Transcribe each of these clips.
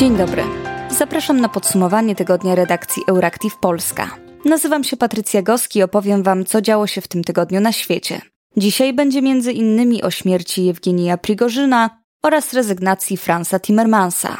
Dzień dobry. Zapraszam na podsumowanie tygodnia redakcji Euractiv Polska. Nazywam się Patrycja Goski i opowiem Wam, co działo się w tym tygodniu na świecie. Dzisiaj będzie między innymi o śmierci Jewgenija Prigorzyna oraz rezygnacji Franza Timmermansa.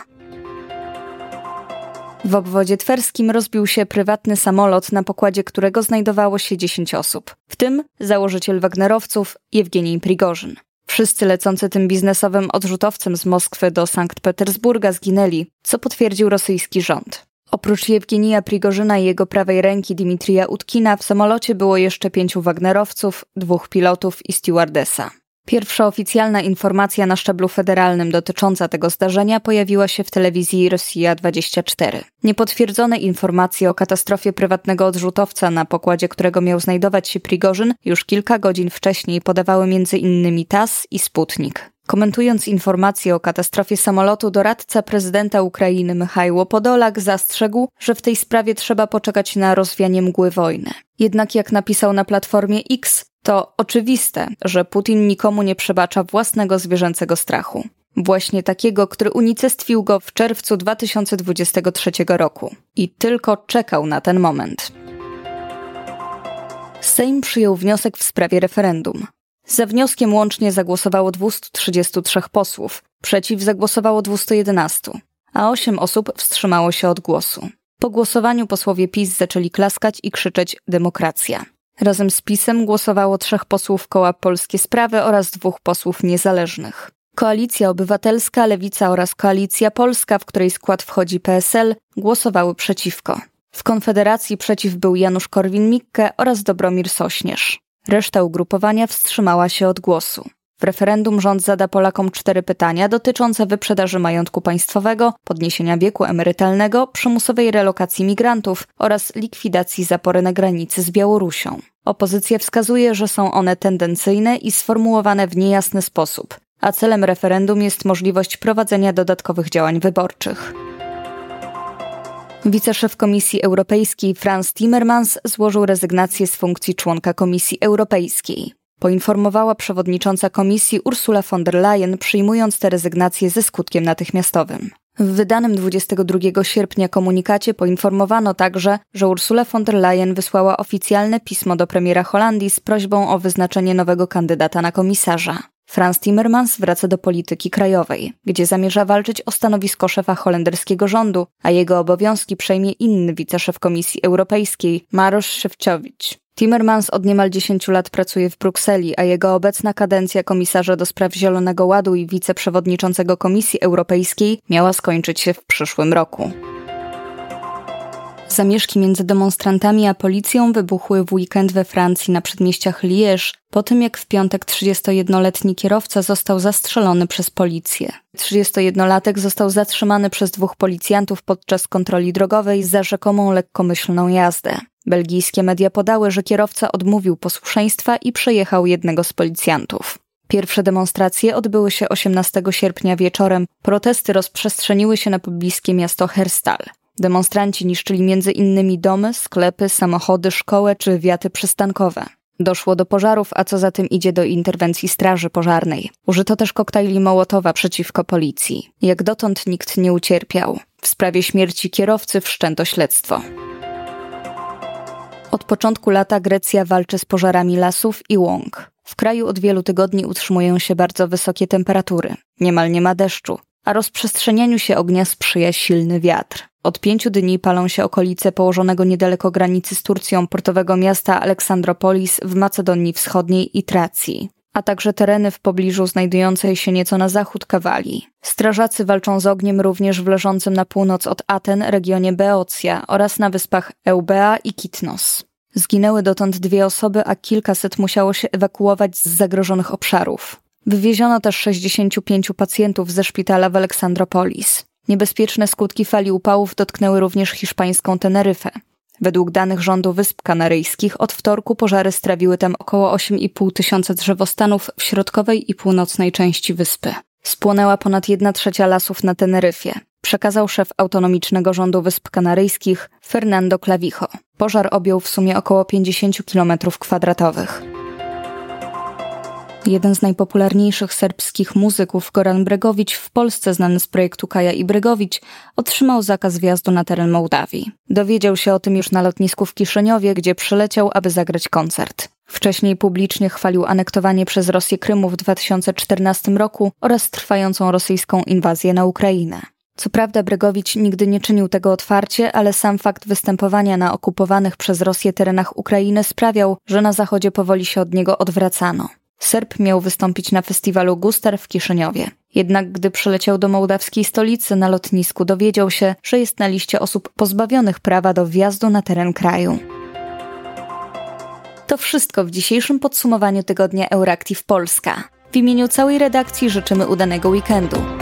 W obwodzie twerskim rozbił się prywatny samolot, na pokładzie którego znajdowało się 10 osób, w tym założyciel Wagnerowców Jewgenij Prigorzyn. Wszyscy lecący tym biznesowym odrzutowcem z Moskwy do Sankt Petersburga zginęli, co potwierdził rosyjski rząd. Oprócz Jewgenija Prigorzyna i jego prawej ręki Dimitrija Utkina w samolocie było jeszcze pięciu Wagnerowców, dwóch pilotów i stewardesa. Pierwsza oficjalna informacja na szczeblu federalnym dotycząca tego zdarzenia pojawiła się w telewizji Rosja 24. Niepotwierdzone informacje o katastrofie prywatnego odrzutowca, na pokładzie którego miał znajdować się Prigorzyn, już kilka godzin wcześniej podawały m.in. TAS i Sputnik. Komentując informacje o katastrofie samolotu, doradca prezydenta Ukrainy Michajło Podolak zastrzegł, że w tej sprawie trzeba poczekać na rozwianie mgły wojny. Jednak jak napisał na platformie X, to oczywiste, że Putin nikomu nie przebacza własnego zwierzęcego strachu. Właśnie takiego, który unicestwił go w czerwcu 2023 roku. I tylko czekał na ten moment. Sejm przyjął wniosek w sprawie referendum. Za wnioskiem łącznie zagłosowało 233 posłów, przeciw zagłosowało 211, a 8 osób wstrzymało się od głosu. Po głosowaniu posłowie PiS zaczęli klaskać i krzyczeć demokracja. Razem z PiSem głosowało trzech posłów koła Polskie Sprawy oraz dwóch posłów niezależnych. Koalicja Obywatelska, Lewica oraz Koalicja Polska, w której skład wchodzi PSL, głosowały przeciwko. W Konfederacji przeciw był Janusz Korwin-Mikke oraz Dobromir Sośnierz. Reszta ugrupowania wstrzymała się od głosu. W referendum rząd zada Polakom cztery pytania dotyczące wyprzedaży majątku państwowego, podniesienia wieku emerytalnego, przymusowej relokacji migrantów oraz likwidacji zapory na granicy z Białorusią. Opozycja wskazuje, że są one tendencyjne i sformułowane w niejasny sposób, a celem referendum jest możliwość prowadzenia dodatkowych działań wyborczych. Wiceszef Komisji Europejskiej Franz Timmermans złożył rezygnację z funkcji członka Komisji Europejskiej. Poinformowała przewodnicząca komisji Ursula von der Leyen, przyjmując tę rezygnację ze skutkiem natychmiastowym. W wydanym 22 sierpnia komunikacie poinformowano także, że Ursula von der Leyen wysłała oficjalne pismo do premiera Holandii z prośbą o wyznaczenie nowego kandydata na komisarza. Franz Timmermans wraca do polityki krajowej, gdzie zamierza walczyć o stanowisko szefa holenderskiego rządu, a jego obowiązki przejmie inny wiceszef Komisji Europejskiej, Marosz Szewczowicz. Timmermans od niemal 10 lat pracuje w Brukseli, a jego obecna kadencja komisarza do spraw Zielonego Ładu i wiceprzewodniczącego Komisji Europejskiej miała skończyć się w przyszłym roku. Zamieszki między demonstrantami a policją wybuchły w weekend we Francji na przedmieściach Liège, po tym jak w piątek 31-letni kierowca został zastrzelony przez policję. 31-latek został zatrzymany przez dwóch policjantów podczas kontroli drogowej za rzekomą lekkomyślną jazdę. Belgijskie media podały, że kierowca odmówił posłuszeństwa i przejechał jednego z policjantów. Pierwsze demonstracje odbyły się 18 sierpnia wieczorem. Protesty rozprzestrzeniły się na pobliskie miasto Herstal. Demonstranci niszczyli innymi domy, sklepy, samochody, szkoły czy wiaty przystankowe. Doszło do pożarów, a co za tym idzie do interwencji straży pożarnej. Użyto też koktajli Mołotowa przeciwko policji. Jak dotąd nikt nie ucierpiał. W sprawie śmierci kierowcy wszczęto śledztwo. Od początku lata Grecja walczy z pożarami lasów i łąk. W kraju od wielu tygodni utrzymują się bardzo wysokie temperatury. Niemal nie ma deszczu, a rozprzestrzenianiu się ognia sprzyja silny wiatr. Od pięciu dni palą się okolice położonego niedaleko granicy z Turcją portowego miasta Aleksandropolis w Macedonii Wschodniej i Tracji, a także tereny w pobliżu znajdującej się nieco na zachód Kawali. Strażacy walczą z ogniem również w leżącym na północ od Aten regionie Beocja oraz na wyspach Eubea i Kitnos. Zginęły dotąd dwie osoby, a kilkaset musiało się ewakuować z zagrożonych obszarów. Wywieziono też 65 pacjentów ze szpitala w Aleksandropolis. Niebezpieczne skutki fali upałów dotknęły również hiszpańską Teneryfę. Według danych rządu Wysp Kanaryjskich od wtorku pożary strawiły tam około 8,5 tysiąca drzewostanów w środkowej i północnej części wyspy. Spłonęła ponad 1 trzecia lasów na Teneryfie, przekazał szef autonomicznego rządu Wysp Kanaryjskich Fernando Clavijo. Pożar objął w sumie około 50 km kwadratowych. Jeden z najpopularniejszych serbskich muzyków, Goran Bregowicz, w Polsce znany z projektu Kaja i Bregowicz, otrzymał zakaz wjazdu na teren Mołdawii. Dowiedział się o tym już na lotnisku w Kiszyniowie, gdzie przyleciał, aby zagrać koncert. Wcześniej publicznie chwalił anektowanie przez Rosję Krymu w 2014 roku oraz trwającą rosyjską inwazję na Ukrainę. Co prawda Bregowicz nigdy nie czynił tego otwarcie, ale sam fakt występowania na okupowanych przez Rosję terenach Ukrainy sprawiał, że na zachodzie powoli się od niego odwracano. Serb miał wystąpić na festiwalu Gustar w Kiszyniowie. Jednak gdy przyleciał do mołdawskiej stolicy na lotnisku, dowiedział się, że jest na liście osób pozbawionych prawa do wjazdu na teren kraju. To wszystko w dzisiejszym podsumowaniu tygodnia Euractiv Polska. W imieniu całej redakcji życzymy udanego weekendu.